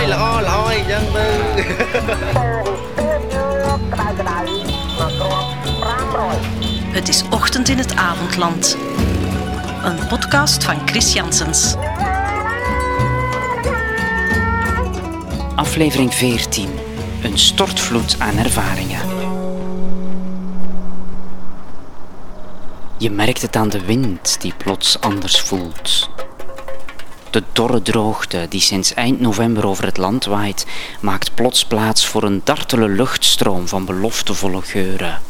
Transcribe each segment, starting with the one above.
យល្អល្អអញ្ចឹងទៅ Het is ochtend in het avondland. Een podcast van Chris Janssens. Aflevering 14. Een stortvloed aan ervaringen. Je merkt het aan de wind die plots anders voelt. de dorre droogte die sinds eind november over het land waait, maakt plots plaats voor een dartele luchtstroom van beloftevolle geuren.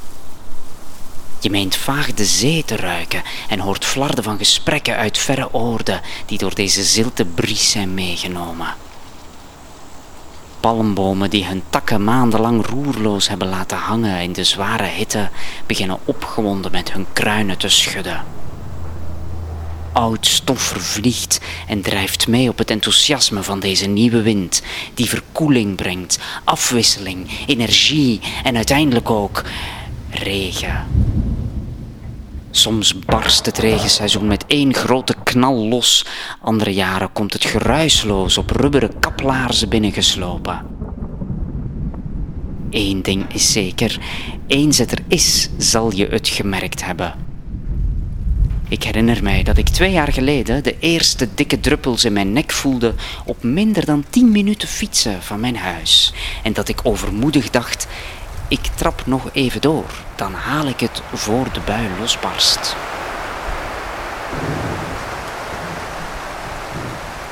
Je meent vaag de zee te ruiken en hoort flarden van gesprekken uit verre oorden die door deze zilte bries zijn meegenomen. Palmbomen die hun takken maandenlang roerloos hebben laten hangen in de zware hitte, beginnen opgewonden met hun kruinen te schudden. Oud stof vervliegt en drijft mee op het enthousiasme van deze nieuwe wind, die verkoeling brengt, afwisseling, energie en uiteindelijk ook regen. Soms barst het regenseizoen met één grote knal los. Andere jaren komt het geruisloos op rubberen kaplaarzen binnengeslopen. Eén ding is zeker: eens het er is, zal je het gemerkt hebben. Ik herinner mij dat ik twee jaar geleden de eerste dikke druppels in mijn nek voelde op minder dan tien minuten fietsen van mijn huis. En dat ik overmoedig dacht: ik trap nog even door, dan haal ik het voor de bui losbarst.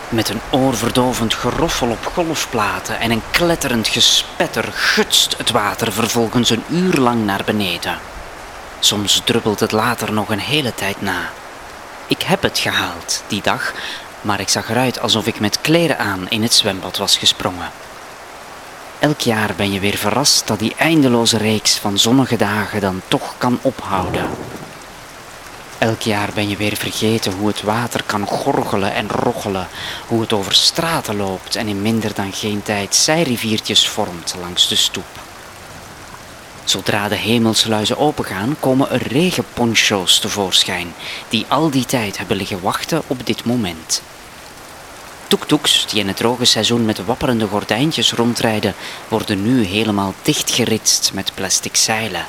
Met een oorverdovend geroffel op golfplaten en een kletterend gespetter gutst het water vervolgens een uur lang naar beneden. Soms druppelt het later nog een hele tijd na. Ik heb het gehaald die dag, maar ik zag eruit alsof ik met kleren aan in het zwembad was gesprongen. Elk jaar ben je weer verrast dat die eindeloze reeks van zonnige dagen dan toch kan ophouden. Elk jaar ben je weer vergeten hoe het water kan gorgelen en roggelen, hoe het over straten loopt en in minder dan geen tijd zijriviertjes vormt langs de stoep. Zodra de hemelsluizen opengaan, komen er regenponcho's tevoorschijn, die al die tijd hebben liggen wachten op dit moment. Toektoeks die in het droge seizoen met wapperende gordijntjes rondrijden, worden nu helemaal dichtgeritst met plastic zeilen.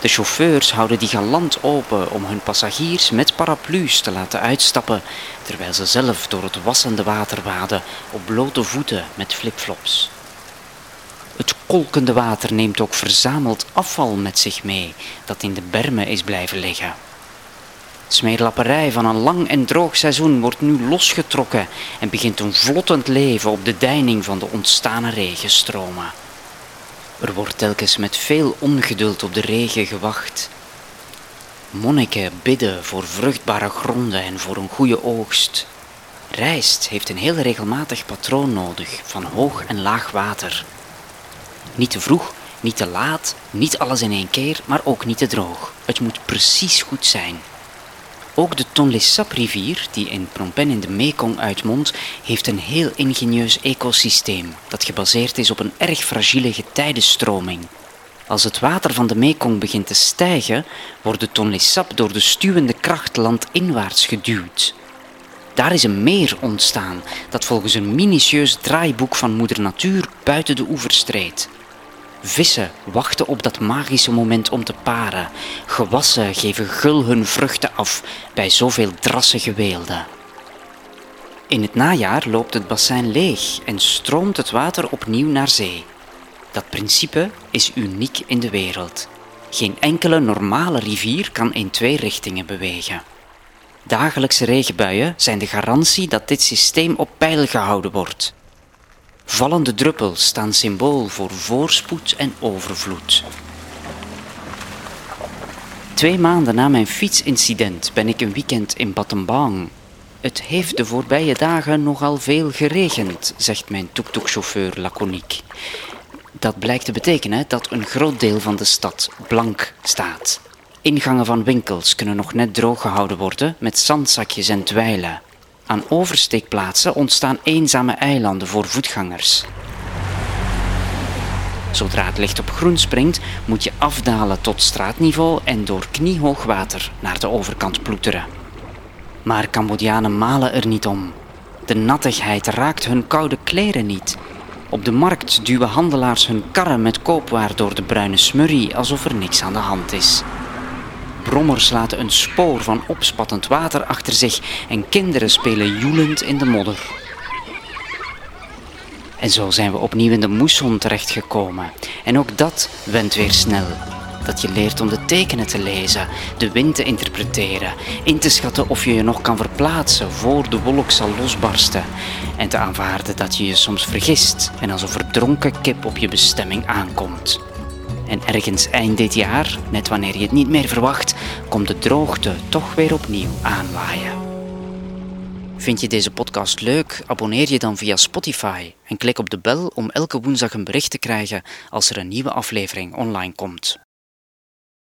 De chauffeurs houden die galant open om hun passagiers met paraplu's te laten uitstappen, terwijl ze zelf door het wassende water waden op blote voeten met flipflops. Kolkende water neemt ook verzameld afval met zich mee, dat in de bermen is blijven liggen. Smeerlapperij van een lang en droog seizoen wordt nu losgetrokken en begint een vlottend leven op de deining van de ontstane regenstromen. Er wordt telkens met veel ongeduld op de regen gewacht. Monniken bidden voor vruchtbare gronden en voor een goede oogst. Rijst heeft een heel regelmatig patroon nodig van hoog en laag water. Niet te vroeg, niet te laat, niet alles in één keer, maar ook niet te droog. Het moet precies goed zijn. Ook de Tonle Sap-rivier, die in Phnom Penh in de Mekong uitmondt, heeft een heel ingenieus ecosysteem dat gebaseerd is op een erg fragiele getijdenstroming. Als het water van de Mekong begint te stijgen, wordt de Tonle Sap door de stuwende kracht landinwaarts geduwd. Daar is een meer ontstaan dat volgens een minutieus draaiboek van moeder natuur buiten de oevers treedt. Vissen wachten op dat magische moment om te paren. Gewassen geven gul hun vruchten af bij zoveel drassige weelden. In het najaar loopt het bassin leeg en stroomt het water opnieuw naar zee. Dat principe is uniek in de wereld. Geen enkele normale rivier kan in twee richtingen bewegen. Dagelijkse regenbuien zijn de garantie dat dit systeem op peil gehouden wordt. Vallende druppels staan symbool voor voorspoed en overvloed. Twee maanden na mijn fietsincident ben ik een weekend in Battambang. Het heeft de voorbije dagen nogal veel geregend, zegt mijn tuk-tuk-chauffeur laconiek. Dat blijkt te betekenen dat een groot deel van de stad blank staat. Ingangen van winkels kunnen nog net droog gehouden worden met zandzakjes en dweilen. Aan oversteekplaatsen ontstaan eenzame eilanden voor voetgangers. Zodra het licht op groen springt, moet je afdalen tot straatniveau en door kniehoog water naar de overkant ploeteren. Maar Cambodjanen malen er niet om. De nattigheid raakt hun koude kleren niet. Op de markt duwen handelaars hun karren met koopwaar door de bruine smurrie alsof er niks aan de hand is. Brommers laten een spoor van opspattend water achter zich en kinderen spelen joelend in de modder. En zo zijn we opnieuw in de moesson terechtgekomen. En ook dat went weer snel. Dat je leert om de tekenen te lezen, de wind te interpreteren, in te schatten of je je nog kan verplaatsen voor de wolk zal losbarsten. En te aanvaarden dat je je soms vergist en als een verdronken kip op je bestemming aankomt. En ergens eind dit jaar, net wanneer je het niet meer verwacht, komt de droogte toch weer opnieuw aanwaaien. Vind je deze podcast leuk? Abonneer je dan via Spotify en klik op de bel om elke woensdag een bericht te krijgen als er een nieuwe aflevering online komt.